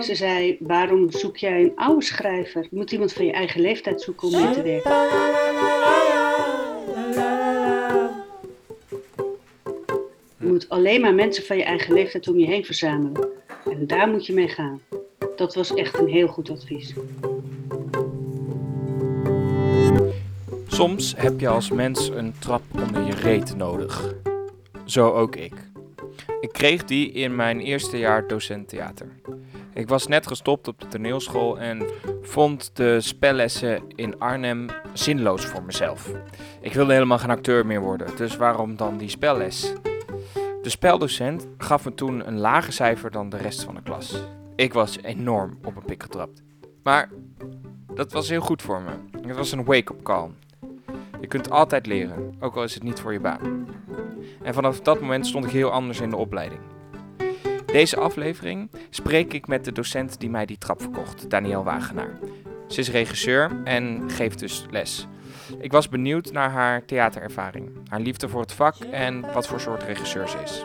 Ze zei, waarom zoek jij een oude schrijver? Je moet iemand van je eigen leeftijd zoeken om mee te werken. Je moet alleen maar mensen van je eigen leeftijd om je heen verzamelen. En daar moet je mee gaan. Dat was echt een heel goed advies. Soms heb je als mens een trap onder je reet nodig. Zo ook ik. Ik kreeg die in mijn eerste jaar docent theater. Ik was net gestopt op de toneelschool en vond de spellessen in Arnhem zinloos voor mezelf. Ik wilde helemaal geen acteur meer worden, dus waarom dan die spelles? De speldocent gaf me toen een lager cijfer dan de rest van de klas. Ik was enorm op een pik getrapt. Maar dat was heel goed voor me. Het was een wake-up call. Je kunt altijd leren, ook al is het niet voor je baan. En vanaf dat moment stond ik heel anders in de opleiding. Deze aflevering spreek ik met de docent die mij die trap verkocht, Danielle Wagenaar. Ze is regisseur en geeft dus les. Ik was benieuwd naar haar theaterervaring, haar liefde voor het vak en wat voor soort regisseur ze is.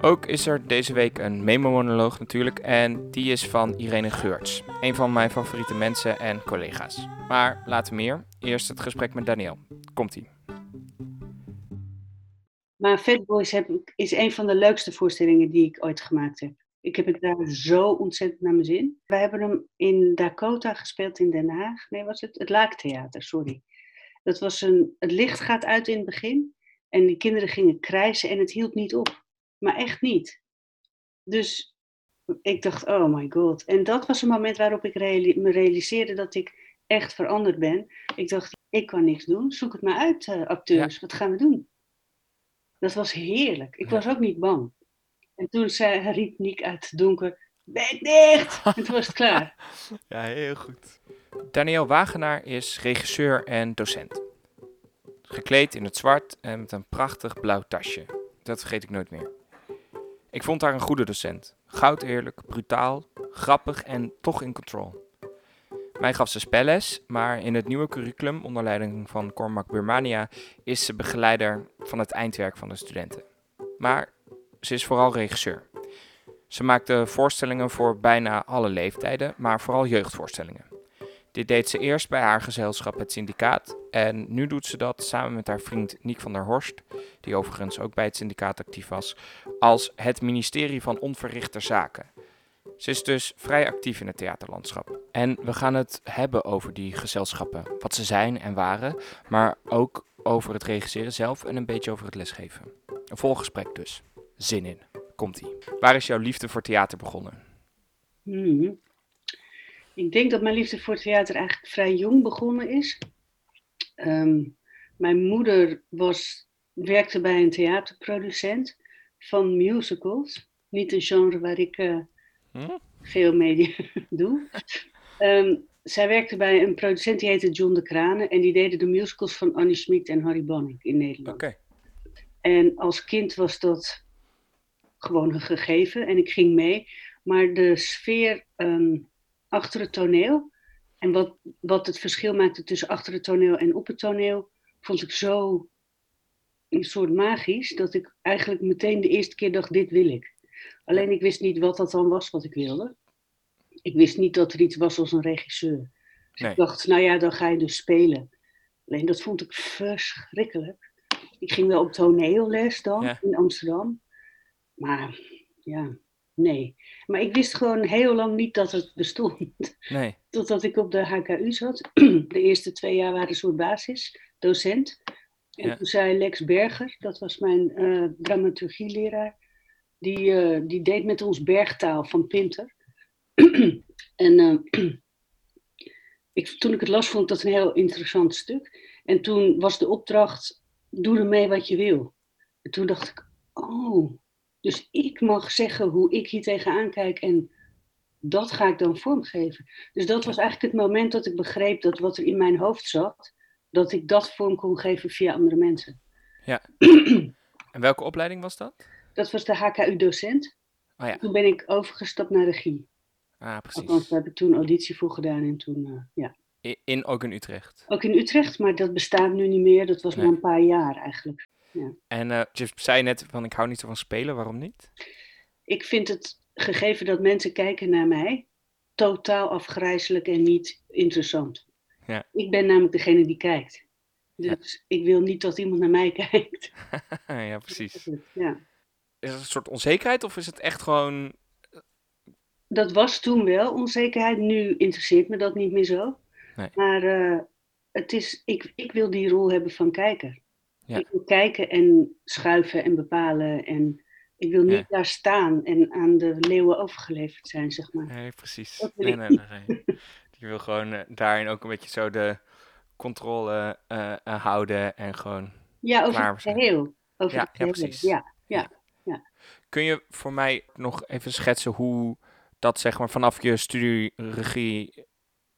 Ook is er deze week een memo-monoloog natuurlijk en die is van Irene Geurts, een van mijn favoriete mensen en collega's. Maar later meer, eerst het gesprek met Danielle. Komt-ie. Maar Fat Boys heb, is een van de leukste voorstellingen die ik ooit gemaakt heb. Ik heb het daar zo ontzettend naar mijn zin. Wij hebben hem in Dakota gespeeld in Den Haag. Nee, was het? Het Laaktheater, sorry. Dat was een, het licht gaat uit in het begin. En die kinderen gingen krijsen en het hield niet op. Maar echt niet. Dus ik dacht, oh my god. En dat was een moment waarop ik me realiseerde dat ik echt veranderd ben. Ik dacht, ik kan niks doen. Zoek het maar uit, eh, acteurs. Wat gaan we doen? Dat was heerlijk. Ik Ja. was ook niet bang. En toen zei, riep Niek uit het donker, bek dicht! En toen was het klaar. Ja, heel goed. Danielle Wagenaar is regisseur en docent. Gekleed in het zwart en met een prachtig blauw tasje. Dat vergeet ik nooit meer. Ik vond haar een goede docent. Goud eerlijk, brutaal, grappig en toch in control. Mij gaf ze spelles, maar in het nieuwe curriculum onder leiding van Cormac Burmania is ze begeleider van het eindwerk van de studenten. Maar ze is vooral regisseur. Ze maakte voorstellingen voor bijna alle leeftijden, maar vooral jeugdvoorstellingen. Dit deed ze eerst bij haar gezelschap Het Syndicaat en nu doet ze dat samen met haar vriend Niek van der Horst, die overigens ook bij het syndicaat actief was, als het ministerie van Onverrichter Zaken. Ze is dus vrij actief in het theaterlandschap. En we gaan het hebben over die gezelschappen, wat ze zijn en waren, maar ook over het regisseren zelf en een beetje over het lesgeven. Een vol gesprek dus. Zin in. Komt-ie. Waar is jouw liefde voor theater begonnen? Mhm. Ik denk dat mijn liefde voor theater eigenlijk vrij jong begonnen is. Ehm, mijn moeder was, werkte bij een theaterproducent van musicals. Niet een genre waar ik eh, Hm? veel mee doe. Ehm, zij werkte bij een producent die heette John de Kranen. En die deden de musicals van Annie Schmid en Harry Banning in Nederland. Oké. En als kind was dat gewoon een gegeven en ik ging mee. Maar de sfeer ehm, achter het toneel en wat, wat het verschil maakte tussen achter het toneel en op het toneel, vond ik zo een soort magisch dat ik eigenlijk meteen de eerste keer dacht: dit wil ik. Alleen ik wist niet wat dat dan was wat ik wilde. Ik wist niet dat er iets was als een regisseur. Dus Nee. ik dacht, nou ja, dan ga je dus spelen. Alleen dat vond ik verschrikkelijk. Ik ging wel op toneelles dan Ja. in Amsterdam. Maar ja, nee. Maar ik wist gewoon heel lang niet dat het bestond. Nee. Totdat ik op de HKU zat. De eerste twee jaar waren een soort basis, docent. En Ja. toen zei Lex Berger, dat was mijn eh, dramaturgieleraar, die, eh, die deed met ons bergtaal van Pinter. en eh, ik, toen ik het las, vond ik dat een heel interessant stuk. En toen was de opdracht, doe ermee wat je wil. En toen dacht ik, oh, dus ik mag zeggen hoe ik hier tegenaan kijk en dat ga ik dan vormgeven. Dus dat was eigenlijk het moment dat ik begreep dat wat er in mijn hoofd zat, dat ik dat vorm kon geven via andere mensen. En welke opleiding was dat? Dat was de HKU-docent. Oh ja. Toen ben ik overgestapt naar regie. Ah, Althans, precies. daar heb ik toen auditie voor gedaan en toen, eh, ja. In, ook in Utrecht. Ook in Utrecht, maar dat bestaat nu niet meer. Dat was Nee. maar een paar jaar eigenlijk. Ja. En eh, je zei net van ik hou niet zo van spelen, waarom niet? Ik vind het gegeven dat mensen kijken naar mij totaal afgrijzelijk en niet interessant. Ja. Ik ben namelijk degene die kijkt. Dus ik wil niet dat iemand naar mij kijkt. ja, precies. Ja. Is het een soort onzekerheid of is het echt gewoon... Dat was toen wel onzekerheid. Nu interesseert me dat niet meer zo. Nee. Maar eh, het is, ik, ik wil die rol hebben van kijker. Ja. Ik wil kijken en schuiven en bepalen. En ik wil niet Ja. daar staan en aan de leeuwen overgeleverd zijn, zeg maar. Nee, precies. Nee, nee, nee. Je wil gewoon eh, daarin ook een beetje zo de controle eh, houden en gewoon... Ja, over het geheel. Over Ja, het ja, precies. Ja, Kun je voor mij nog even schetsen hoe dat zeg maar vanaf je studie regie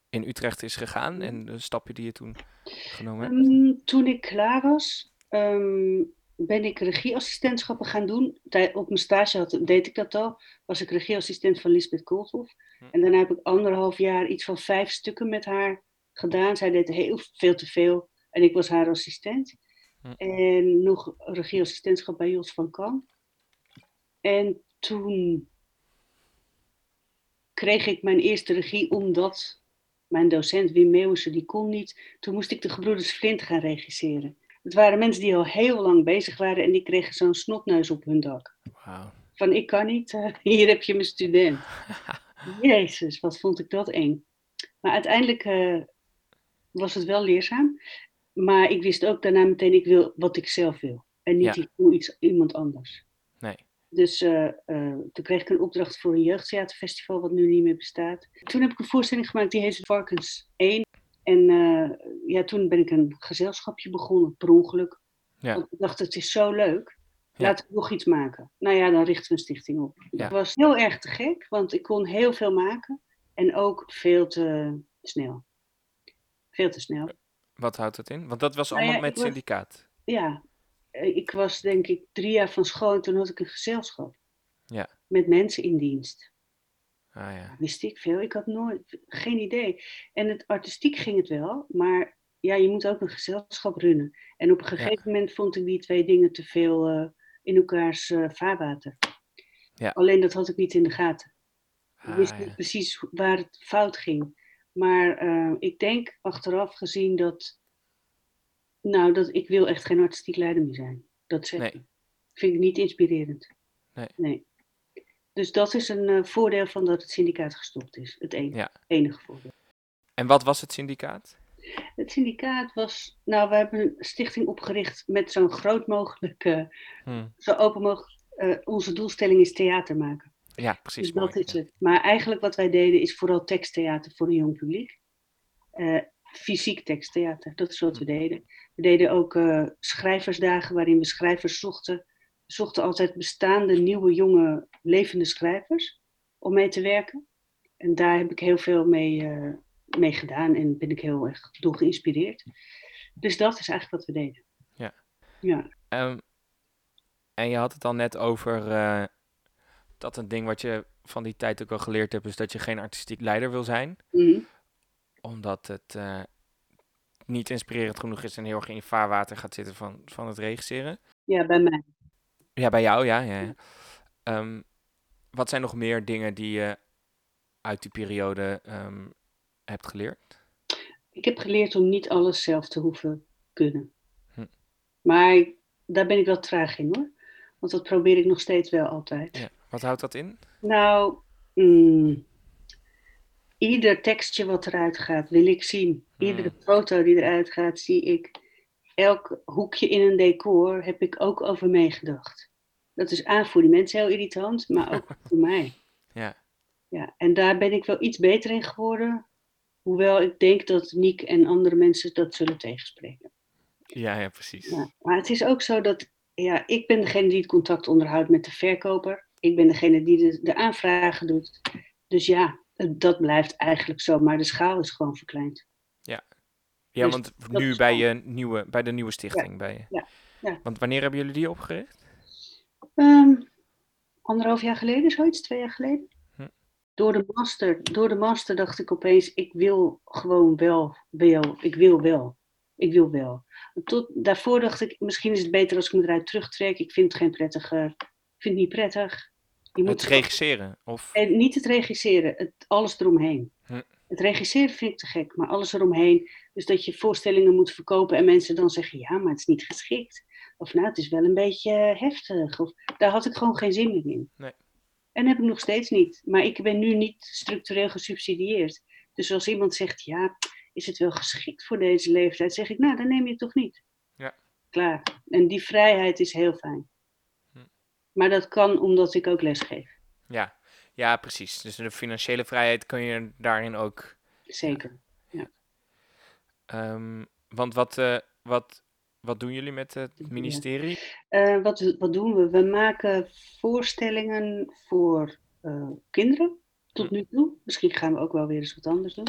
in Utrecht is gegaan en de stappen die je toen genomen hebt? Ehm, toen ik klaar was, ehm, ben ik regieassistentschappen gaan doen. Op mijn stage had, deed ik dat al. Was ik regieassistent van Lisbeth Koolhof. Hm. En daarna heb ik anderhalf jaar iets van vijf stukken met haar gedaan. Zij deed heel veel te veel en ik was haar assistent. Hm. En nog regieassistentschap bij Jos van Kam. En toen kreeg ik mijn eerste regie omdat mijn docent Wim Meeuwissen, die kon niet. Toen moest ik de Gebroeders Flint gaan regisseren. Het waren mensen die al heel lang bezig waren en die kregen zo'n snotneus op hun dak. Van ik kan niet, eh, hier heb je mijn student. Jezus, wat vond ik dat eng. Maar uiteindelijk eh, was het wel leerzaam. Maar ik wist ook daarna meteen, ik wil wat ik zelf wil. En niet Ja. ik doe iets iemand anders. Dus eh, eh, toen kreeg ik een opdracht voor een jeugdtheaterfestival, wat nu niet meer bestaat. Toen heb ik een voorstelling gemaakt die heette Varkens 1. En eh, ja, toen ben ik een gezelschapje begonnen, per ongeluk. Ja. Want ik dacht, het is zo leuk. Ja. Laten we nog iets maken. Nou ja, dan richten we een stichting op. Ja. Het was heel erg te gek, want ik kon heel veel maken. En ook veel te snel. Veel te snel. Wat houdt dat in? Want dat was Nou allemaal ja, met was- syndicaat. Ja, ik was denk ik drie jaar van school en toen had ik een gezelschap. Ja. Met mensen in dienst. Ah ja. Wist ik veel? Ik had nooit, geen idee. En het artistiek ging het wel, maar ja, je moet ook een gezelschap runnen. En op een gegeven moment vond ik die twee dingen te veel eh, in elkaars eh, vaarwater. Ja. Alleen dat had ik niet in de gaten. Ik Ah, wist ja. niet precies waar het fout ging. Maar eh, ik denk achteraf gezien dat, nou, dat ik wil echt geen artistiek leider meer zijn. Dat zeg Nee. ik. Vind ik niet inspirerend. Nee. Dus dat is een eh, voordeel van dat het syndicaat gestopt is. Het enige, Ja. enige voordeel. En wat was het syndicaat? Het syndicaat was, nou, we hebben een stichting opgericht met zo'n groot mogelijk, eh, Hm. zo open mogelijk. eh, onze doelstelling is theater maken. Ja, precies. Dus dat is ja. het. Maar eigenlijk wat wij deden is vooral teksttheater voor een jong publiek. Eh, fysiek teksttheater, dat is wat we deden. We deden ook eh, schrijversdagen waarin we schrijvers zochten. We zochten altijd bestaande, nieuwe, jonge, levende schrijvers om mee te werken. En daar heb ik heel veel mee, eh, mee gedaan en ben ik heel erg door geïnspireerd. Dus dat is eigenlijk wat we deden. Ja. Ja, Ehm, en je had het al net over eh, dat een ding wat je van die tijd ook wel geleerd hebt, is dat je geen artistiek leider wil zijn. Mhm. Omdat het niet inspirerend genoeg is en heel erg in je vaarwater gaat zitten van, van het regisseren. ja bij mij. Ja, bij jou, ja. ja, ja. Ehm, wat zijn nog meer dingen die je uit die periode ehm, hebt geleerd? Ik heb geleerd om niet alles zelf te hoeven kunnen. Hm. Maar daar ben ik wel traag in hoor. Want dat probeer ik nog steeds wel altijd. Ja. Wat houdt dat in? Nou, mm, ieder tekstje wat eruit gaat, wil ik zien. Iedere foto die eruit gaat, zie ik. Elk hoekje in een decor heb ik ook over meegedacht. Dat is aan voor die mensen heel irritant, maar ook voor mij. Ja. Ja, en daar ben ik wel iets beter in geworden. Hoewel ik denk dat Niek en andere mensen dat zullen tegenspreken. Ja, ja, precies. Ja, maar het is ook zo dat ja, ik ben degene die het contact onderhoudt met de verkoper. Ik ben degene die de, de aanvragen doet. Dus ja, dat blijft eigenlijk zo. Maar de schaal is gewoon verkleind. Ja, Dus want nu bij, je nieuwe, bij de nieuwe stichting je. ja, ja. Want wanneer hebben jullie die opgericht? Ehm, anderhalf jaar geleden, zoiets, twee jaar geleden. Hm. Door, de master, door de master dacht ik opeens, ik wil gewoon wel, wel, ik wil wel. Ik wil wel. Tot, daarvoor dacht ik, misschien is het beter als ik me eruit terugtrek. Ik vind het geen prettige, ik vind het niet prettig. Je moet het regisseren? Of? En niet het regisseren, het, alles eromheen. Hm. Het regisseren vind ik te gek, maar alles eromheen. Dus dat je voorstellingen moet verkopen en mensen dan zeggen, ja, maar het is niet geschikt. Of nou, het is wel een beetje heftig. Of, daar had ik gewoon geen zin meer in. Nee. En heb ik nog steeds niet. Maar ik ben nu niet structureel gesubsidieerd. Dus als iemand zegt, ja, is het wel geschikt voor deze leeftijd? Zeg ik, nou, dan neem je het toch niet. Ja. Klaar. En die vrijheid is heel fijn. Hm. Maar dat kan omdat ik ook lesgeef. Ja. ja, precies. Dus de financiële vrijheid kun je daarin ook. Zeker, ja. Ehm, want wat, uh, wat wat doen jullie met het ministerie? Uh, wat, wat doen we? We maken voorstellingen voor uh, kinderen tot nu toe. Misschien gaan we ook wel weer eens wat anders doen.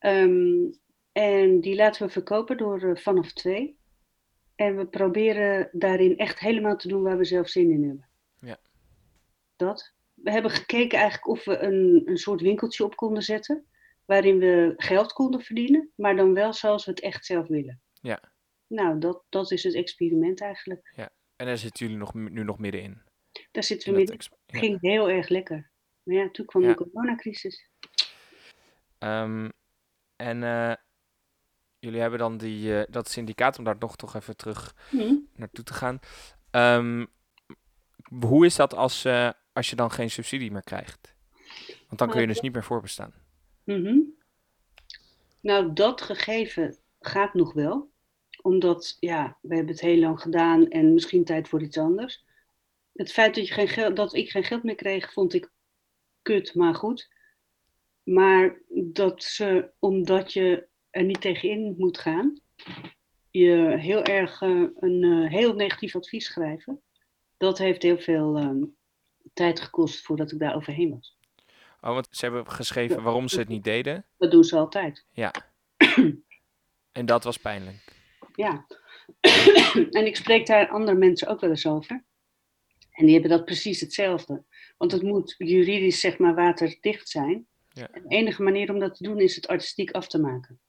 Um, en die laten we verkopen door vanaf twee. En we proberen daarin echt helemaal te doen waar we zelf zin in hebben. Ja. Dat. We hebben gekeken eigenlijk of we een, een soort winkeltje op konden zetten. Waarin we geld konden verdienen, maar dan wel zoals we het echt zelf willen. Ja. Nou, dat, dat is het experiment eigenlijk. Ja, en daar zitten jullie nog, nu nog middenin? Daar zitten we midden. Het ging heel erg lekker. Maar ja, toen kwam de coronacrisis. Um, en uh, jullie hebben dan die, uh, dat syndicaat, om daar nog toch even terug mm. naartoe te gaan. Um, hoe is dat als, uh, als je dan geen subsidie meer krijgt? Want dan kun je dus niet meer voorbestaan. Mm -hmm. Nou, dat gegeven gaat nog wel omdat, ja, we hebben het heel lang gedaan en misschien tijd voor iets anders. Het feit dat, je geen geld, dat ik geen geld meer kreeg, vond ik kut, maar goed. Maar dat ze, omdat je er niet tegenin moet gaan, je heel erg uh, een uh, heel negatief advies schrijven. Dat heeft heel veel uh, tijd gekost voordat ik daar overheen was. Oh, want ze hebben geschreven waarom ze het niet deden? Dat doen ze altijd. Ja. en dat was pijnlijk ja. en ik spreek daar andere mensen ook wel eens over. En die hebben dat precies hetzelfde. Want het moet juridisch, zeg maar, waterdicht zijn. Ja. En de enige manier om dat te doen is het artistiek af te maken.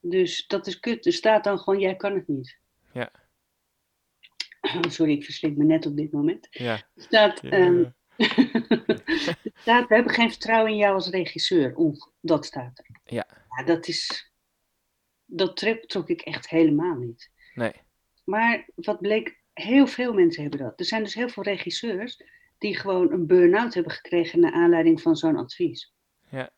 Dus dat is kut. Er staat dan gewoon, jij kan het niet. Ja. Sorry, ik verslik me net op dit moment. Ja. Er staat, um, staat, we hebben geen vertrouwen in jou als regisseur. Dat staat er. Ja. ja dat is dat trok, trok ik echt helemaal niet. Nee. Maar wat bleek, heel veel mensen hebben dat. Er zijn dus heel veel regisseurs die gewoon een burn-out hebben gekregen naar aanleiding van zo'n advies. Ja.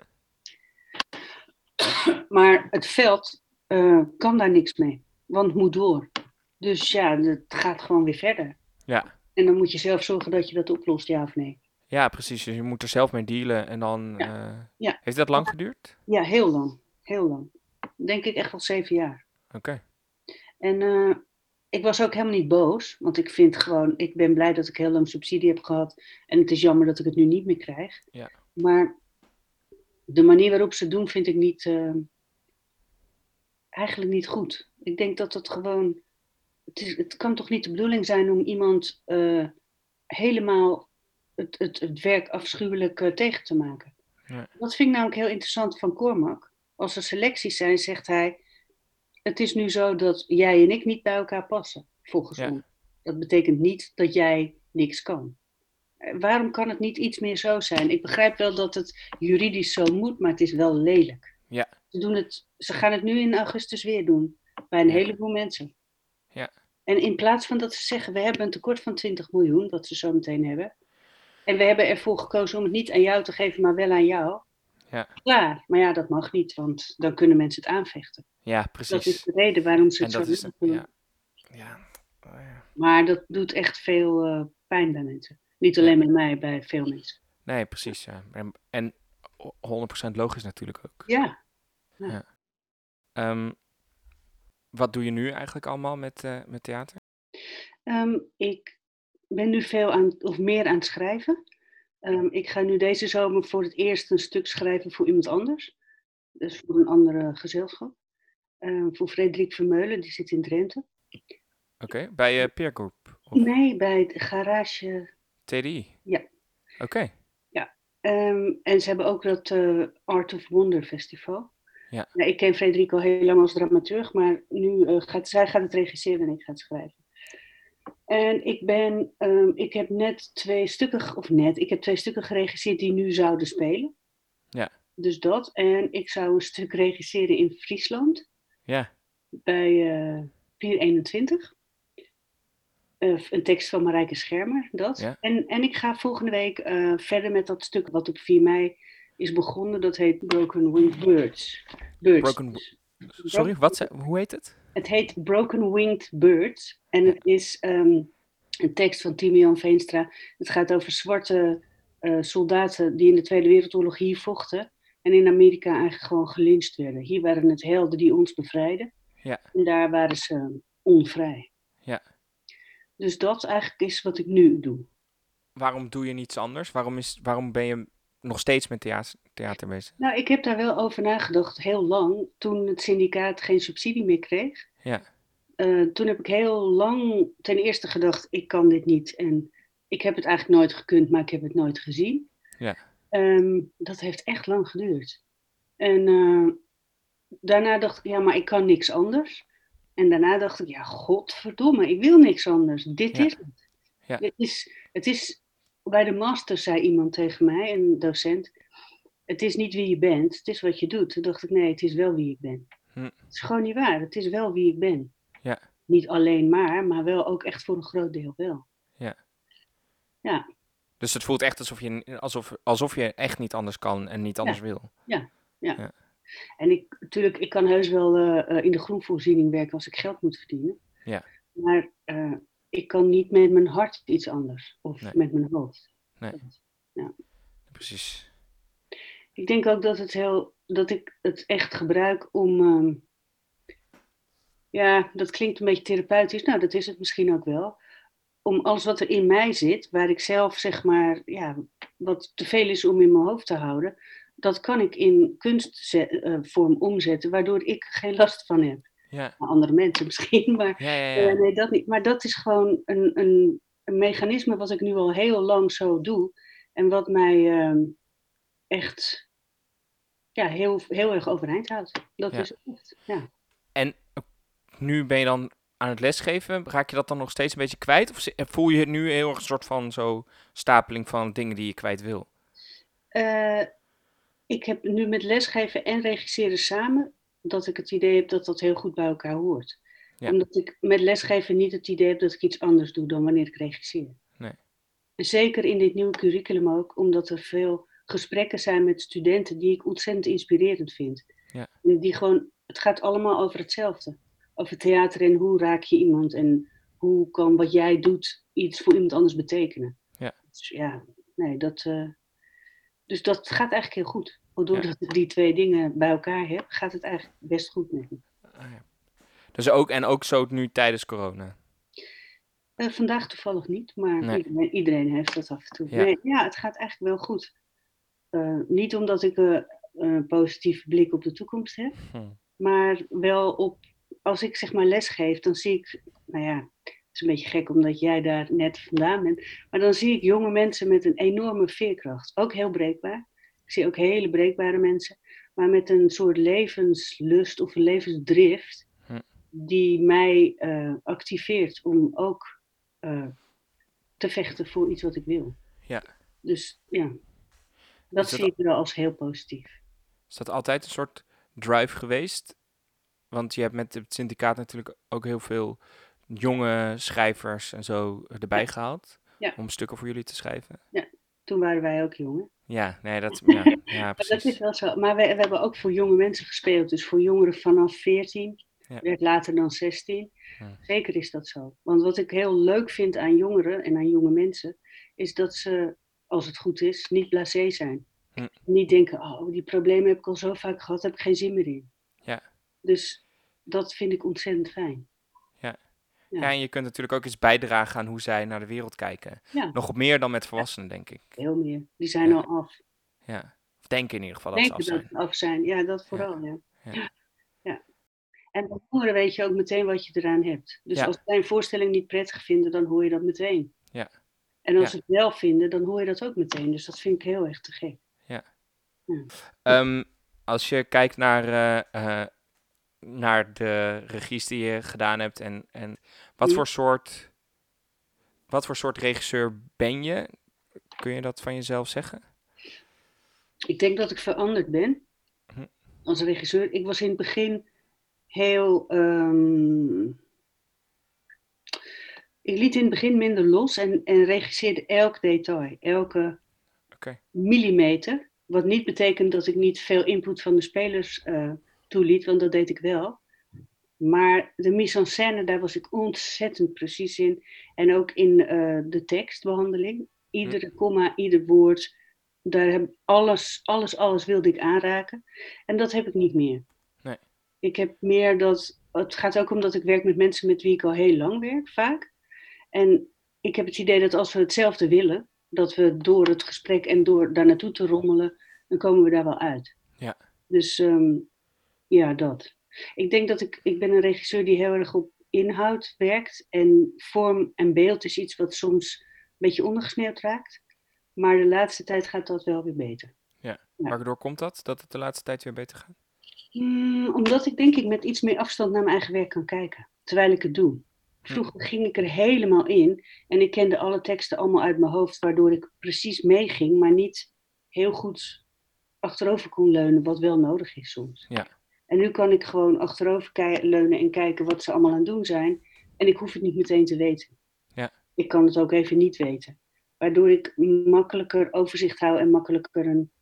Maar het veld uh, kan daar niks mee, want het moet door. Dus ja, het gaat gewoon weer verder. Ja. En dan moet je zelf zorgen dat je dat oplost, ja of nee. Ja, precies. Dus je moet er zelf mee dealen en dan... Ja. Uh, ja. Heeft dat lang geduurd? Ja, heel lang. Heel lang denk ik echt al zeven jaar. Oké. En uh, ik was ook helemaal niet boos, want ik vind gewoon, ik ben blij dat ik heel lang subsidie heb gehad. En het is jammer dat ik het nu niet meer krijg. Ja. Maar de manier waarop ze doen, vind ik niet, uh, eigenlijk niet goed. Ik denk dat het gewoon, het, is, het kan toch niet de bedoeling zijn om iemand uh, helemaal het, het, het werk afschuwelijk tegen te maken. Ja. Dat vind ik namelijk heel interessant van Cormac als er selecties zijn, zegt hij, het is nu zo dat jij en ik niet bij elkaar passen, volgens ja. ons. Dat betekent niet dat jij niks kan. Eh, waarom kan het niet iets meer zo zijn? Ik begrijp wel dat het juridisch zo moet, maar het is wel lelijk. Ja. Ze, doen het, ze gaan het nu in augustus weer doen, bij een heleboel mensen. Ja. En in plaats van dat ze zeggen, we hebben een tekort van 20 miljoen, dat ze zo meteen hebben. En we hebben ervoor gekozen om het niet aan jou te geven, maar wel aan jou. Ja. Klaar. Maar ja, dat mag niet, want dan kunnen mensen het aanvechten. Ja, precies. Dat is de reden waarom ze het zo doen. Ja. Ja. Oh, ja. Maar dat doet echt veel uh, pijn bij mensen. Niet alleen bij mij, bij veel mensen. Nee, precies. Ja. En, en 100% logisch natuurlijk ook. Ja. ja. Um, wat doe je nu eigenlijk allemaal met, uh, met theater? Um, ik ben nu veel aan, of meer aan het schrijven. Um, ik ga nu deze zomer voor het eerst een stuk schrijven voor iemand anders. Dus voor een andere gezelschap. Voor Frederik Vermeulen, die zit in Drenthe. Oké, okay, bij uh, Peer Group? Of? Nee, bij het garage. TDI? Ja. Oké. Ja. Um, en ze hebben ook dat uh, Art of Wonder Festival. Ja. Nou, ik ken Frederik al heel lang als dramaturg, maar nu eh, gaat zij gaat het regisseren en ik ga het schrijven. En ik ben, ehm, ik heb net twee stukken, of net, ik heb twee stukken geregisseerd die nu zouden spelen. Ja. Dus dat. En ik zou een stuk regisseren in Friesland Ja, bij eh 421. Eh, een tekst van Marijke Schermer, dat. Ja. En, en ik ga volgende week eh, verder met dat stuk wat op 4 mei is begonnen. Dat heet Broken Winged Birds. Birds. Broken sorry, wat ze, hoe heet het? Het heet Broken Winged Birds. En het is ehm, een tekst van Timian Veenstra. Het gaat over zwarte eh, soldaten die in de Tweede Wereldoorlog hier vochten. En in Amerika eigenlijk gewoon gelyncht werden. Hier waren het helden die ons bevrijden. Ja. En daar waren ze onvrij. Dus dat eigenlijk is wat ik nu doe. Waarom doe je niets anders? Waarom, is, waarom ben je nog steeds met theater, theater bezig? Nou, ik heb daar wel over nagedacht heel lang. Toen het syndicaat geen subsidie meer kreeg. Ja. Eh, toen heb ik heel lang ten eerste gedacht, ik kan dit niet. En ik heb het eigenlijk nooit gekund, maar ik heb het nooit gezien. Ja. Ehm, dat heeft echt lang geduurd. En eh, daarna dacht ik, ja, maar ik kan niks anders. En daarna dacht ik, ja, godverdomme, ik wil niks anders. Dit Ja. is het. Ja. Het, is, het is, bij de master zei iemand tegen mij, een docent, het is niet wie je bent, het is wat je doet. Toen dacht ik, nee, het is wel wie ik ben. Hm. Het is gewoon niet waar, het is wel wie ik ben. Ja. Niet alleen maar, maar wel ook echt voor een groot deel wel. Ja. Ja, Dus het voelt echt alsof je, alsof, alsof je echt niet anders kan en niet anders wil. En ik, natuurlijk, ik kan heus wel eh, eh, in de groenvoorziening werken als ik geld moet verdienen. Ja. Maar eh, ik kan niet met mijn hart iets anders. Of Nee. met mijn hoofd. Nee. Precies. Ik denk ook dat, het heel, dat ik het echt gebruik om. ehm, ja, dat klinkt een beetje therapeutisch. Nou, dat is het misschien ook wel. Om alles wat er in mij zit, waar ik zelf zeg maar, ja, wat te veel is om in mijn hoofd te houden, dat kan ik in kunstvorm omzetten, waardoor ik geen last van heb. Ja, andere mensen misschien, maar ja, ja. eh, nee, dat niet. Maar dat is gewoon een, een, een mechanisme wat ik nu al heel lang zo doe. En wat mij ehm, echt ja, heel, heel erg overeind houdt. Dat is echt. Ja. En eh, nu ben je dan aan het lesgeven. Raak je dat dan nog steeds een beetje kwijt? Of voel je het nu heel erg een soort van zo stapeling van dingen die je kwijt wil? Eh, ik heb nu met lesgeven en regisseren samen dat ik het idee heb dat dat heel goed bij elkaar hoort. Ja. Omdat ik met lesgeven niet het idee heb dat ik iets anders doe dan wanneer ik regisseer. Nee. Zeker in dit nieuwe curriculum ook, omdat er veel gesprekken zijn met studenten die ik ontzettend inspirerend vind. Ja. Die gewoon, het gaat allemaal over hetzelfde. Over theater en hoe raak je iemand en hoe kan wat jij doet iets voor iemand anders betekenen. Ja. Dus ja, nee, dat, eh, dus dat gaat eigenlijk heel goed. Doordat Ja. ik die twee dingen bij elkaar heb, gaat het eigenlijk best goed met me. Ah, ja. Dus ook, en ook zo nu tijdens corona. Eh, vandaag toevallig niet, maar Nee. iedereen, iedereen heeft dat af en toe. Ja. Nee, ja, het gaat eigenlijk wel goed. Eh, niet omdat ik een positieve blik op de toekomst heb, Hm. maar wel op, als ik zeg maar les geef, dan zie ik, nou ja, is een beetje gek omdat jij daar net vandaan bent, maar dan zie ik jonge mensen met een enorme veerkracht. Ook heel breekbaar. Ik zie ook hele breekbare mensen, maar met een soort levenslust of een levensdrift Hm. die mij eh, activeert om ook eh, te vechten voor iets wat ik wil. Ja. Dus ja, dat dat zie ik wel als heel positief. Is dat altijd een soort drive geweest? Want je hebt met het syndicaat natuurlijk ook heel veel jonge schrijvers en zo erbij gehaald. Ja. Om stukken voor jullie te schrijven. Toen waren wij ook jong. hè? Ja, nee, dat, ja, ja Maar dat precies. is wel zo. Maar we, we hebben ook voor jonge mensen gespeeld. Dus voor jongeren vanaf 14, Ja. werd later dan 16. Ja. Zeker is dat zo. Want wat ik heel leuk vind aan jongeren en aan jonge mensen, is dat ze, als het goed is, niet blasé zijn. Hm. Niet denken, oh, die problemen heb ik al zo vaak gehad, heb ik geen zin meer in. Ja. Dus dat vind ik ontzettend fijn. Ja. Ja, en je kunt natuurlijk ook eens bijdragen aan hoe zij naar de wereld kijken. Ja. Nog meer dan met volwassenen, denk ik. Heel meer. Die zijn Ja. al af. Ja. Of denken in ieder geval dat ze Denken af dat zijn. ze af zijn. Ja, dat vooral. Ja. Ja. Ja. En bij jongeren weet je ook meteen wat je eraan hebt. Dus Ja. als zij een voorstelling niet prettig vinden, dan hoor je dat meteen. Ja. En als Ja. ze het wel vinden, dan hoor je dat ook meteen. Dus dat vind ik heel erg te gek. Ehm, als je kijkt naar, eh, eh, naar de regies die je gedaan hebt en, en wat voor soort wat voor soort regisseur ben je? Kun je dat van jezelf zeggen? Ik denk dat ik veranderd ben Hm. als regisseur. Ik was in het begin heel. ehm, ik liet in het begin minder los en, en regisseerde elk detail, elke millimeter. Wat niet betekent dat ik niet veel input van de spelers eh, toeliet, want dat deed ik wel. Maar de mise en scène, daar was ik ontzettend precies in. En ook in eh, de tekstbehandeling. Iedere komma, ieder woord. Daar heb alles, alles, alles wilde ik aanraken. En dat heb ik niet meer. Nee. Ik heb meer dat. Het gaat ook omdat ik werk met mensen met wie ik al heel lang werk, vaak. En ik heb het idee dat als we hetzelfde willen, dat we door het gesprek en door daar naartoe te rommelen, dan komen we daar wel uit. Ja. Dus ehm, ja, dat. Ik denk dat ik, ik ben een regisseur die heel erg op inhoud werkt. En vorm en beeld is iets wat soms een beetje ondergesneeuwd raakt. Maar de laatste tijd gaat dat wel weer beter. Ja. Waardoor komt dat? Dat het de laatste tijd weer beter gaat? Hmm, omdat ik denk ik met iets meer afstand naar mijn eigen werk kan kijken. Terwijl ik het doe. Vroeger ging ik er helemaal in. En ik kende alle teksten allemaal uit mijn hoofd. Waardoor ik precies meeging. Maar niet heel goed achterover kon leunen. Wat wel nodig is soms. Ja. En nu kan ik gewoon achterover leunen en kijken wat ze allemaal aan het doen zijn. En ik hoef het niet meteen te weten. Ja. Ik kan het ook even niet weten. Waardoor ik makkelijker overzicht hou en makkelijker een,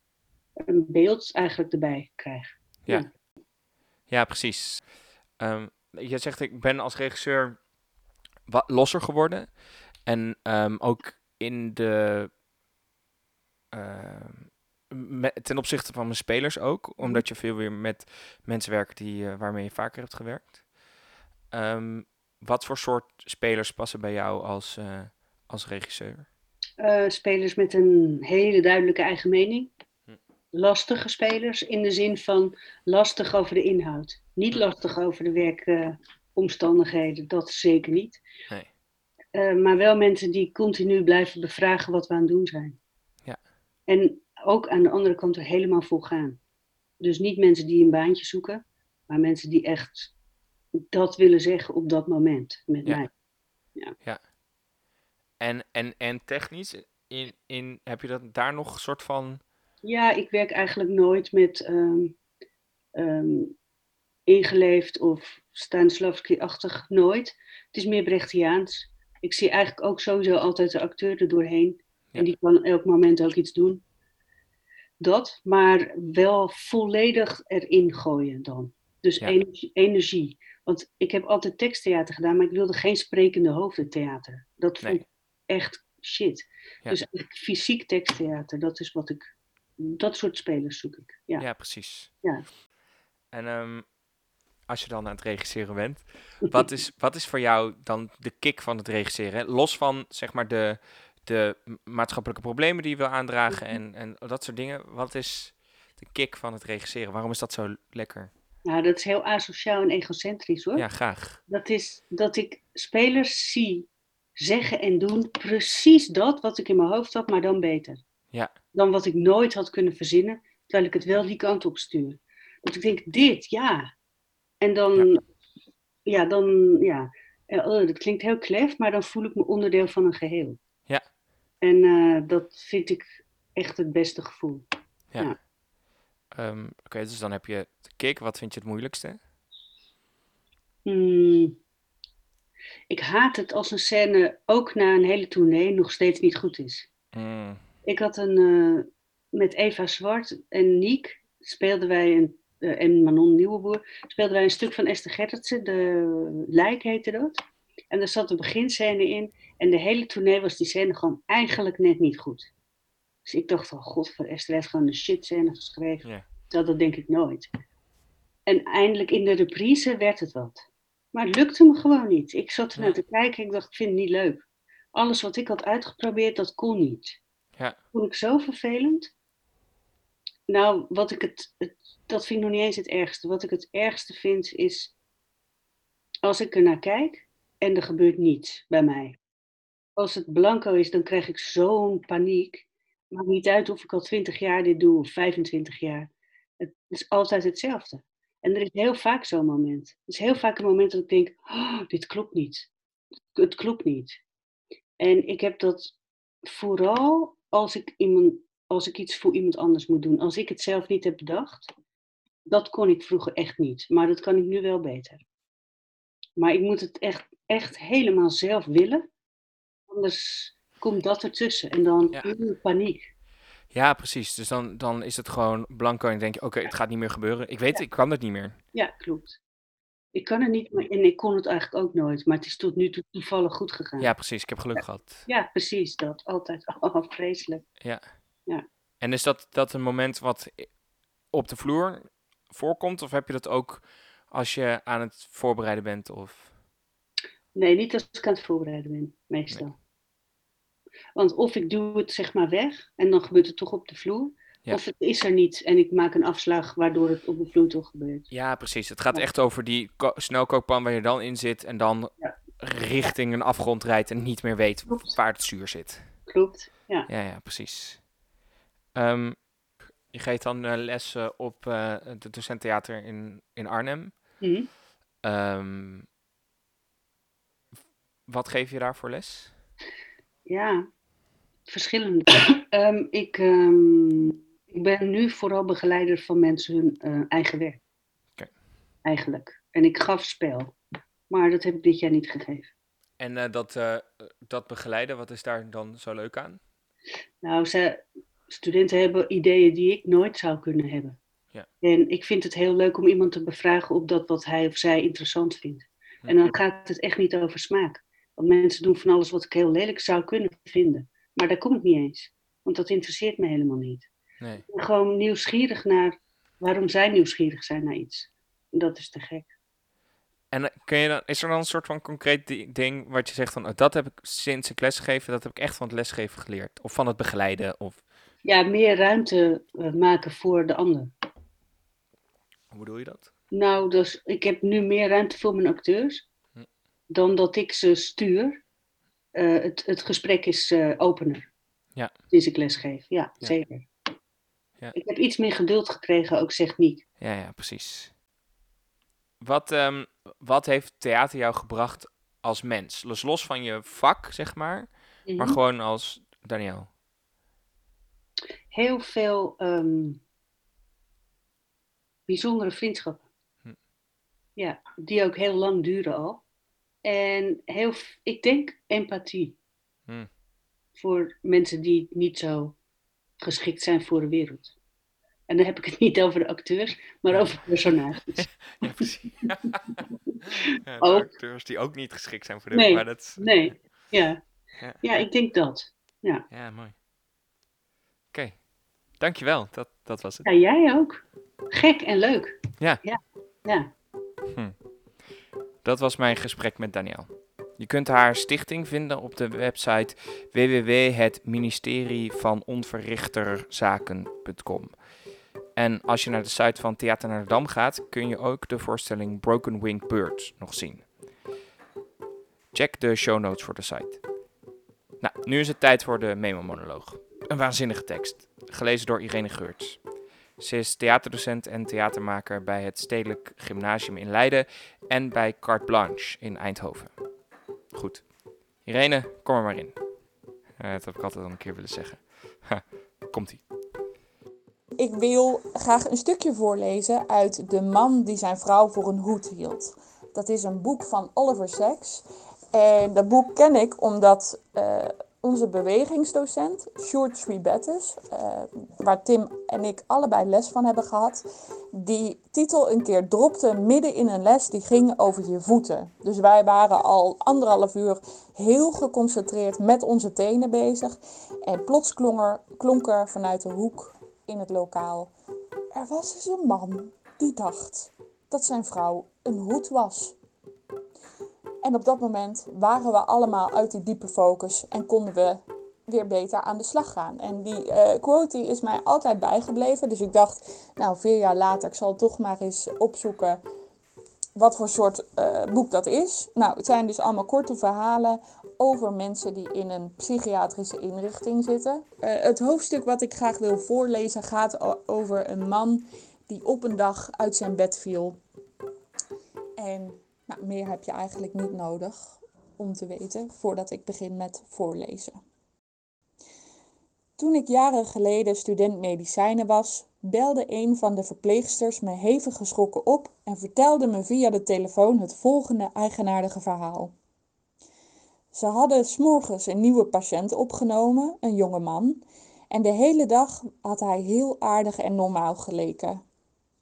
een beeld eigenlijk erbij krijg. Ja, ja precies. Ehm, je zegt, ik ben als regisseur wat losser geworden. En ehm, ook in de... ehm, me- ten opzichte van mijn spelers ook. Omdat je veel weer met mensen werkt die, eh, waarmee je vaker hebt gewerkt. Ehm, wat voor soort spelers passen bij jou als, eh, als regisseur? Eh, spelers met een hele duidelijke eigen mening. Hm. Lastige spelers in de zin van lastig over de inhoud. Niet Hm. lastig over de werkomstandigheden, dat zeker niet. Nee. Maar wel mensen die continu blijven bevragen wat we aan het doen zijn. Ja. En ook aan de andere kant er helemaal vol gaan. Dus niet mensen die een baantje zoeken, maar mensen die echt dat willen zeggen op dat moment met Ja. mij. En, en, en technisch, in, in, heb je dat daar nog een soort van... Ja, ik werk eigenlijk nooit met ehm, ehm, ingeleefd of Stanislavski-achtig, nooit. Het is meer Brechtiaans. Ik zie eigenlijk ook sowieso altijd de acteur er doorheen. Ja. En die kan elk moment ook iets doen. Dat, maar wel volledig erin gooien dan. Dus Ja. energie, energie. Want ik heb altijd teksttheater gedaan, maar ik wilde geen sprekende hoofdentheater. Dat vond Nee. ik echt shit. Ja. Dus fysiek teksttheater, dat is wat ik. Dat soort spelers zoek ik. Ja. Ja, precies. Ja. En ehm, als je dan aan het regisseren bent, wat is, wat is voor jou dan de kick van het regisseren? Los van zeg maar de, de maatschappelijke problemen die je wil aandragen en, en dat soort dingen. Wat is de kick van het regisseren? Waarom is dat zo lekker? Nou, dat is heel asociaal en egocentrisch hoor. Ja, graag. Dat is dat ik spelers zie zeggen en doen precies dat wat ik in mijn hoofd had, maar dan beter. Ja. Dan wat ik nooit had kunnen verzinnen, terwijl ik het wel die kant op stuur. Dat ik denk, dit, ja. En dan, ja, dan, ja. Eh, oh, dat klinkt heel klef, maar dan voel ik me onderdeel van een geheel. Ja. En eh, dat vind ik echt het beste gevoel. Ja. Ja. Ehm, Oké, dus dan heb je de kick. Wat vind je het moeilijkste? Hmm. Ik haat het als een scène ook na een hele tournee nog steeds niet goed is. Mm, Ik had een, eh, met Eva Zwart en Niek speelden wij een, eh, en Manon Nieuweboer speelden wij een stuk van Esther Gerritsen, de Lijk heette dat. En daar zat een beginscène in en de hele tournee was die scène gewoon eigenlijk net niet goed. Dus ik dacht, oh god, voor Esther heeft gewoon een shit scène geschreven. Dat, dat denk ik nooit. En eindelijk in de reprise werd het wat. Maar het lukte me gewoon niet. Ik zat ernaar Ja. te kijken en ik dacht, ik vind het niet leuk. Alles wat ik had uitgeprobeerd, dat kon niet. Ja. Vond ik zo vervelend. Nou, wat ik het, het, dat vind ik nog niet eens het ergste. Wat ik het ergste vind is als ik er naar kijk en er gebeurt niets bij mij. Als het blanco is, dan krijg ik zo'n paniek. Maakt niet uit of ik al 20 jaar dit doe of 25 jaar. Het is altijd hetzelfde. En er is heel vaak zo'n moment. Er is heel vaak een moment dat ik denk, oh, dit klopt niet. Het klopt niet. En ik heb dat vooral als ik, als ik iets voor iemand anders moet doen. Als ik het zelf niet heb bedacht, dat kon ik vroeger echt niet. Maar dat kan ik nu wel beter. Maar ik moet het echt, echt helemaal zelf willen. Anders komt dat ertussen en dan Ja. paniek. Ja, precies. Dus dan, dan is het gewoon blanco en denk je, oké, het gaat niet meer gebeuren. Ik weet, ik kan het niet meer. Ja, klopt. Ik kan het niet, maar en ik kon het eigenlijk ook nooit. Maar het is tot nu toe toevallig goed gegaan. Ja, precies. Ik heb geluk gehad. Ja, precies dat. Altijd. Oh, vreselijk. En is dat, dat een moment wat op de vloer voorkomt? Of heb je dat ook als je aan het voorbereiden bent? Of... Nee, niet als ik aan het voorbereiden ben, meestal. Want of ik doe het zeg maar weg en dan gebeurt het toch op de vloer. Ja. Of het is er niet en ik maak een afslag waardoor het op de vloer toch gebeurt. Ja, precies. Het gaat Ja. echt over die ko- snelkookpan waar je dan in zit en dan Ja. richting een afgrond rijdt en niet meer weet Klopt. waar het zuur zit. Klopt. Ja. Ja, ja, precies. Ehm, je geeft dan eh, lessen op eh het docententheater in, in Arnhem. Hm. Ehm, wat geef je daar voor les? Ja, verschillende. Ehm, ik, ehm, ik ben nu vooral begeleider van mensen hun eh, eigen werk. Eigenlijk. En ik gaf spel. Maar dat heb ik dit jaar niet gegeven. En eh, dat, eh, dat begeleiden, wat is daar dan zo leuk aan? Nou, ze, studenten hebben ideeën die ik nooit zou kunnen hebben. Ja. En ik vind het heel leuk om iemand te bevragen op dat wat hij of zij interessant vindt. Hm. En dan gaat het echt niet over smaak. Want mensen doen van alles wat ik heel lelijk zou kunnen vinden. Maar daar kom ik niet eens. Want dat interesseert me helemaal niet. Nee. Ik ben gewoon nieuwsgierig naar waarom zij nieuwsgierig zijn naar iets. Dat is te gek. En eh, kun je dan, is er dan een soort van concreet di- ding wat je zegt van, oh, dat heb ik sinds ik lesgeven, dat heb ik echt van het lesgeven geleerd? Of van het begeleiden? Of Ja, meer ruimte eh, maken voor de ander. Hoe bedoel je dat? Nou, dus ik heb nu meer ruimte voor mijn acteurs Hm. dan dat ik ze stuur. Eh, het, het gesprek is eh, opener. Ja. Sinds ik lesgeef, ja, Ja. zeker. Ja. Ik heb iets meer geduld gekregen, ook techniek. Ja, ja, precies. Wat, ehm, wat heeft theater jou gebracht als mens? Los, los van je vak, zeg maar, maar Mhm. gewoon als Daniel. Heel veel ehm, bijzondere vriendschappen. Hm. Ja, die ook heel lang duren al. En heel, ik denk empathie. Hm. Voor mensen die niet zo geschikt zijn voor de wereld. En dan heb ik het niet over de acteurs, maar Ja. over personages. Ja, precies. ja, de Ook. acteurs die ook niet geschikt zijn voor de Nee, maar dat, Nee, ja. Ja. Ja, ik denk dat. Ja, mooi. Oké, dankjewel. Dat, dat was het. Ja, jij ook. Gek en leuk. Ja. Ja. ja. Dat was mijn gesprek met Daniel. Je kunt haar stichting vinden op de website www.hetministerievanonverrichterzaken.com. En als je naar de site van Theater naar de Dam gaat, kun je ook de voorstelling Broken Winged Birds nog zien. Check de show notes voor de site. Nou, nu is het tijd voor de memo-monoloog. Een waanzinnige tekst, gelezen door Irene Geurts. Ze is theaterdocent en theatermaker bij het Stedelijk Gymnasium in Leiden en bij Carte Blanche in Eindhoven. Goed. Irene, kom er maar in. Eh, dat heb ik altijd al een keer willen zeggen. Komt-ie. Ik wil graag een stukje voorlezen uit De man die zijn vrouw voor een hoed hield. Dat is een boek van Oliver Sacks. En dat boek ken ik omdat eh, onze bewegingsdocent, Sjoerd Swiebettes, eh waar Tim en ik allebei les van hebben gehad, die titel een keer dropte midden in een les die ging over je voeten. Dus wij waren al anderhalf uur heel geconcentreerd met onze tenen bezig. En plots klonk er, klonk er vanuit de hoek in het lokaal. Er was eens een man die dacht dat zijn vrouw een hoed was. En op dat moment waren we allemaal uit die diepe focus en konden we weer beter aan de slag gaan. En die eh, quote is mij altijd bijgebleven. Dus ik dacht, nou, vier jaar later, ik zal toch maar eens opzoeken wat voor soort eh, boek dat is. Nou, het zijn dus allemaal korte verhalen over mensen die in een psychiatrische inrichting zitten. Eh, het hoofdstuk wat ik graag wil voorlezen gaat over een man die op een dag uit zijn bed viel. En nou, meer heb je eigenlijk niet nodig om te weten voordat ik begin met voorlezen. Toen ik jaren geleden student medicijnen was, belde een van de verpleegsters me hevig geschrokken op en vertelde me via de telefoon het volgende eigenaardige verhaal. Ze hadden s'morgens een nieuwe patiënt opgenomen, een jonge man, en de hele dag had hij heel aardig en normaal geleken.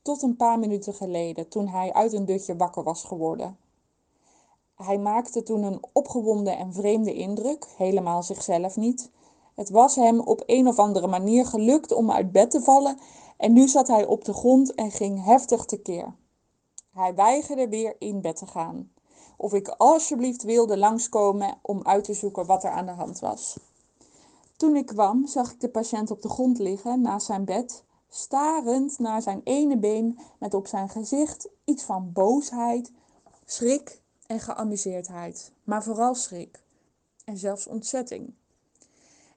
Tot een paar minuten geleden, toen hij uit een dutje wakker was geworden. Hij maakte toen een opgewonden en vreemde indruk, helemaal zichzelf niet. Het was hem op een of andere manier gelukt om uit bed te vallen en nu zat hij op de grond en ging heftig tekeer. Hij weigerde weer in bed te gaan. Of ik alsjeblieft wilde langskomen om uit te zoeken wat er aan de hand was. Toen ik kwam, zag ik de patiënt op de grond liggen naast zijn bed, starend naar zijn ene been met op zijn gezicht iets van boosheid, schrik en geamuseerdheid, maar vooral schrik en zelfs ontzetting.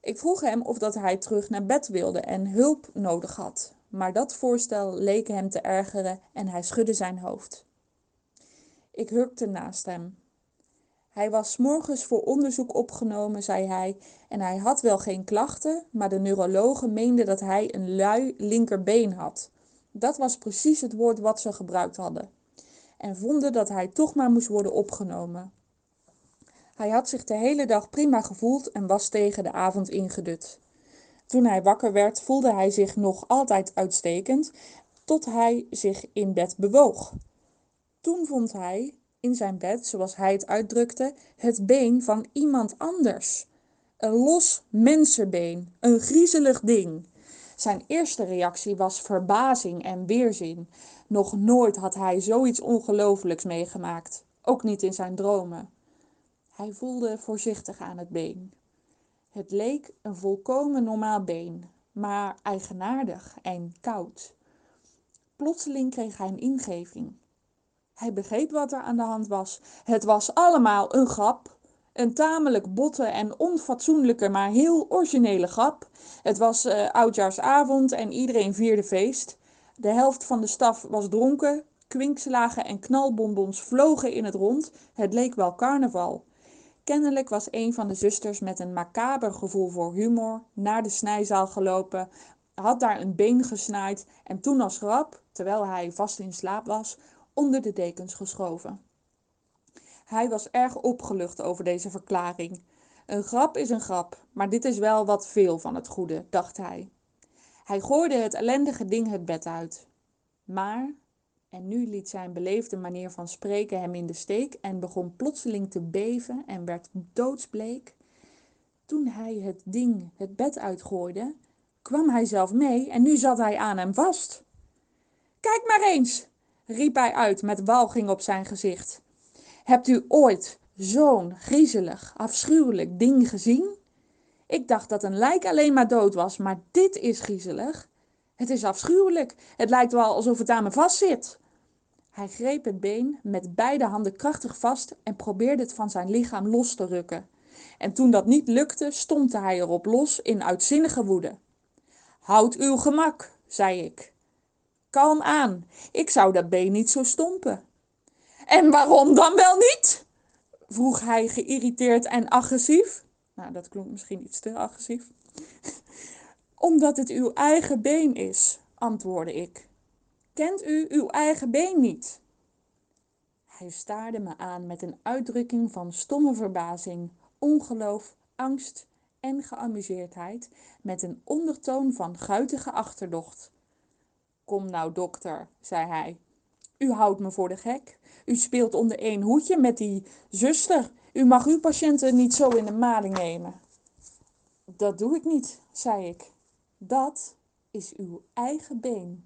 Ik vroeg hem of dat hij terug naar bed wilde en hulp nodig had, maar dat voorstel leek hem te ergeren en hij schudde zijn hoofd. Ik hurkte naast hem. Hij was morgens voor onderzoek opgenomen, zei hij, en hij had wel geen klachten, maar de neurologen meenden dat hij een lui linkerbeen had. Dat was precies het woord wat ze gebruikt hadden. En vonden dat hij toch maar moest worden opgenomen. Hij had zich de hele dag prima gevoeld en was tegen de avond ingedut. Toen hij wakker werd, voelde hij zich nog altijd uitstekend, tot hij zich in bed bewoog. Toen vond hij in zijn bed, zoals hij het uitdrukte, het been van iemand anders. Een los mensenbeen, een griezelig ding. Zijn eerste reactie was verbazing en weerzin. Nog nooit had hij zoiets ongelooflijks meegemaakt, ook niet in zijn dromen. Hij voelde voorzichtig aan het been. Het leek een volkomen normaal been, maar eigenaardig en koud. Plotseling kreeg hij een ingeving. Hij begreep wat er aan de hand was. Het was allemaal een grap. Een tamelijk botte en onfatsoenlijke, maar heel originele grap. Het was uh, oudjaarsavond en iedereen vierde feest. De helft van de staf was dronken. Kwinkslagen en knalbonbons vlogen in het rond. Het leek wel carnaval. Kennelijk was een van de zusters met een macaber gevoel voor humor naar de snijzaal gelopen, had daar een been gesnaaid en toen als grap, terwijl hij vast in slaap was, onder de dekens geschoven. Hij was erg opgelucht over deze verklaring. Een grap is een grap, maar dit is wel wat veel van het goede, dacht hij. Hij gooide het ellendige ding het bed uit. Maar, en nu liet zijn beleefde manier van spreken hem in de steek en begon plotseling te beven en werd doodsbleek. Toen hij het ding het bed uitgooide, kwam hij zelf mee en nu zat hij aan hem vast. Kijk maar eens, riep hij uit met walging op zijn gezicht. Hebt u ooit zo'n griezelig, afschuwelijk ding gezien? Ik dacht dat een lijk alleen maar dood was, maar dit is griezelig. Het is afschuwelijk. Het lijkt wel alsof het aan me vastzit. Hij greep het been met beide handen krachtig vast en probeerde het van zijn lichaam los te rukken. En toen dat niet lukte, stompte hij erop los in uitzinnige woede. Houd uw gemak, zei ik. Kalm aan, ik zou dat been niet zo stompen. En waarom dan wel niet? vroeg hij geïrriteerd en agressief. Nou, dat klonk misschien iets te agressief. Omdat het uw eigen been is, antwoordde ik. Kent u uw eigen been niet? Hij staarde me aan met een uitdrukking van stomme verbazing, ongeloof, angst en geamuseerdheid, met een ondertoon van guitige achterdocht. Kom nou, dokter, zei hij. U houdt me voor de gek. U speelt onder één hoedje met die zuster. U mag uw patiënten niet zo in de maling nemen. Dat doe ik niet, zei ik. Dat is uw eigen been.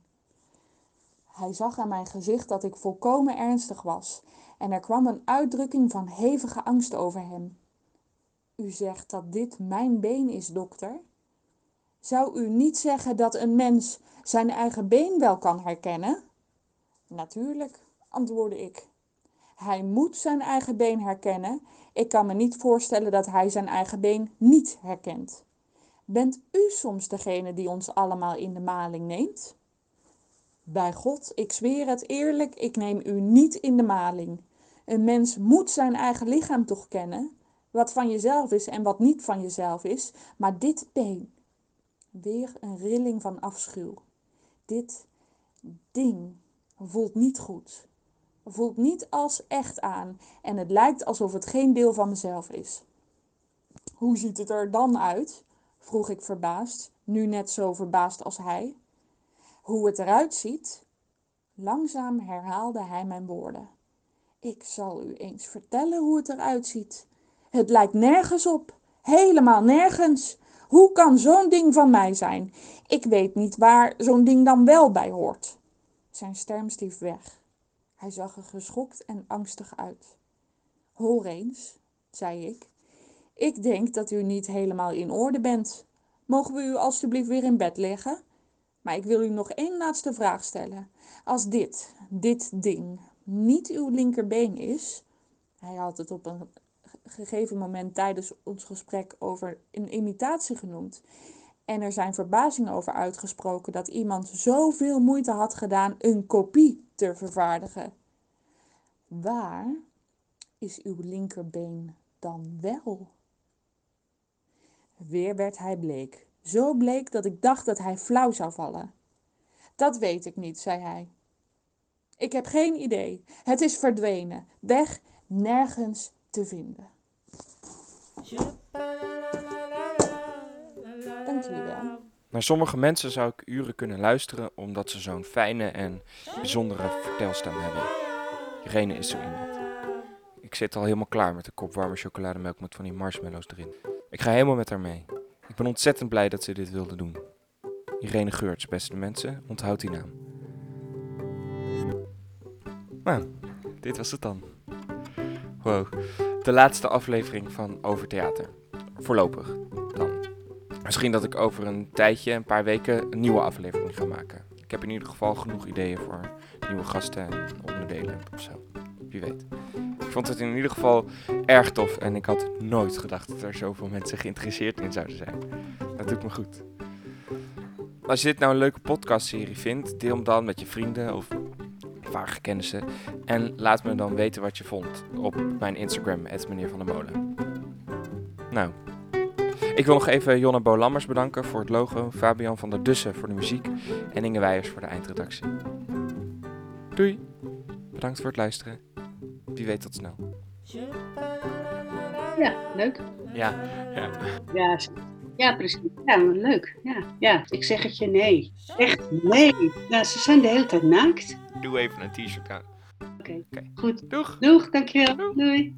Hij zag aan mijn gezicht dat ik volkomen ernstig was en er kwam een uitdrukking van hevige angst over hem. U zegt dat dit mijn been is, dokter? Zou u niet zeggen dat een mens zijn eigen been wel kan herkennen? Natuurlijk, antwoordde ik. Hij moet zijn eigen been herkennen. Ik kan me niet voorstellen dat hij zijn eigen been niet herkent. Bent u soms degene die ons allemaal in de maling neemt? Bij God, ik zweer het eerlijk, ik neem u niet in de maling. Een mens moet zijn eigen lichaam toch kennen, wat van jezelf is en wat niet van jezelf is, maar dit been. Weer een rilling van afschuw. Dit ding voelt niet goed. Voelt niet als echt aan en het lijkt alsof het geen deel van mezelf is. Hoe ziet het er dan uit? vroeg ik verbaasd, nu net zo verbaasd als hij. Hoe het eruit ziet? Langzaam herhaalde hij mijn woorden. Ik zal u eens vertellen hoe het eruit ziet. Het lijkt nergens op, helemaal nergens. Hoe kan zo'n ding van mij zijn? Ik weet niet waar zo'n ding dan wel bij hoort. Zijn stem stief weg. Hij zag er geschokt en angstig uit. Hoor eens, zei ik. Ik denk dat u niet helemaal in orde bent. Mogen we u alstublieft weer in bed leggen? Maar ik wil u nog één laatste vraag stellen. Als dit, dit ding, niet uw linkerbeen is. Hij had het op een gegeven moment tijdens ons gesprek over een imitatie genoemd. En er zijn verbazingen over uitgesproken dat iemand zoveel moeite had gedaan een kopie te vervaardigen. Waar is uw linkerbeen dan wel? Weer werd hij bleek. Zo bleek dat ik dacht dat hij flauw zou vallen. Dat weet ik niet, zei hij. Ik heb geen idee. Het is verdwenen. Weg, nergens te vinden. Dank jullie wel. Naar sommige mensen zou ik uren kunnen luisteren omdat ze zo'n fijne en bijzondere vertelstem hebben. Irene is zo iemand. Ik zit al helemaal klaar met een kop warme chocolademelk met van die marshmallows erin. Ik ga helemaal met haar mee. Ik ben ontzettend blij dat ze dit wilde doen. Irene Geurts, beste mensen, onthoud die naam. Nou, dit was het dan. Wow, de laatste aflevering van Over Theater. Voorlopig dan. Misschien dat ik over een tijdje, een paar weken, een nieuwe aflevering ga maken. Ik heb in ieder geval genoeg ideeën voor nieuwe gasten en onderdelen of zo. Wie weet. Ik vond het in ieder geval erg tof en ik had nooit gedacht dat er zoveel mensen geïnteresseerd in zouden zijn. Dat doet me goed. Als je dit nou een leuke podcastserie vindt, deel hem dan met je vrienden of vage kennissen. En laat me dan weten wat je vond op mijn Instagram, meneer van der Molen. Nou, ik wil nog even Jonne Bo Lammers bedanken voor het logo, Fabian van der Dussen voor de muziek en Inge Weijers voor de eindredactie. Doei, bedankt voor het luisteren. Wie weet tot snel. Ja, leuk. Ja, ja. Ja, ja precies. Ja, leuk. Ja, ja, ik zeg het je nee. Echt nee. Ja, ze zijn de hele tijd naakt. Doe even een t-shirt aan. Oké, Oké. goed. Doeg! Doeg, dankjewel. Doei.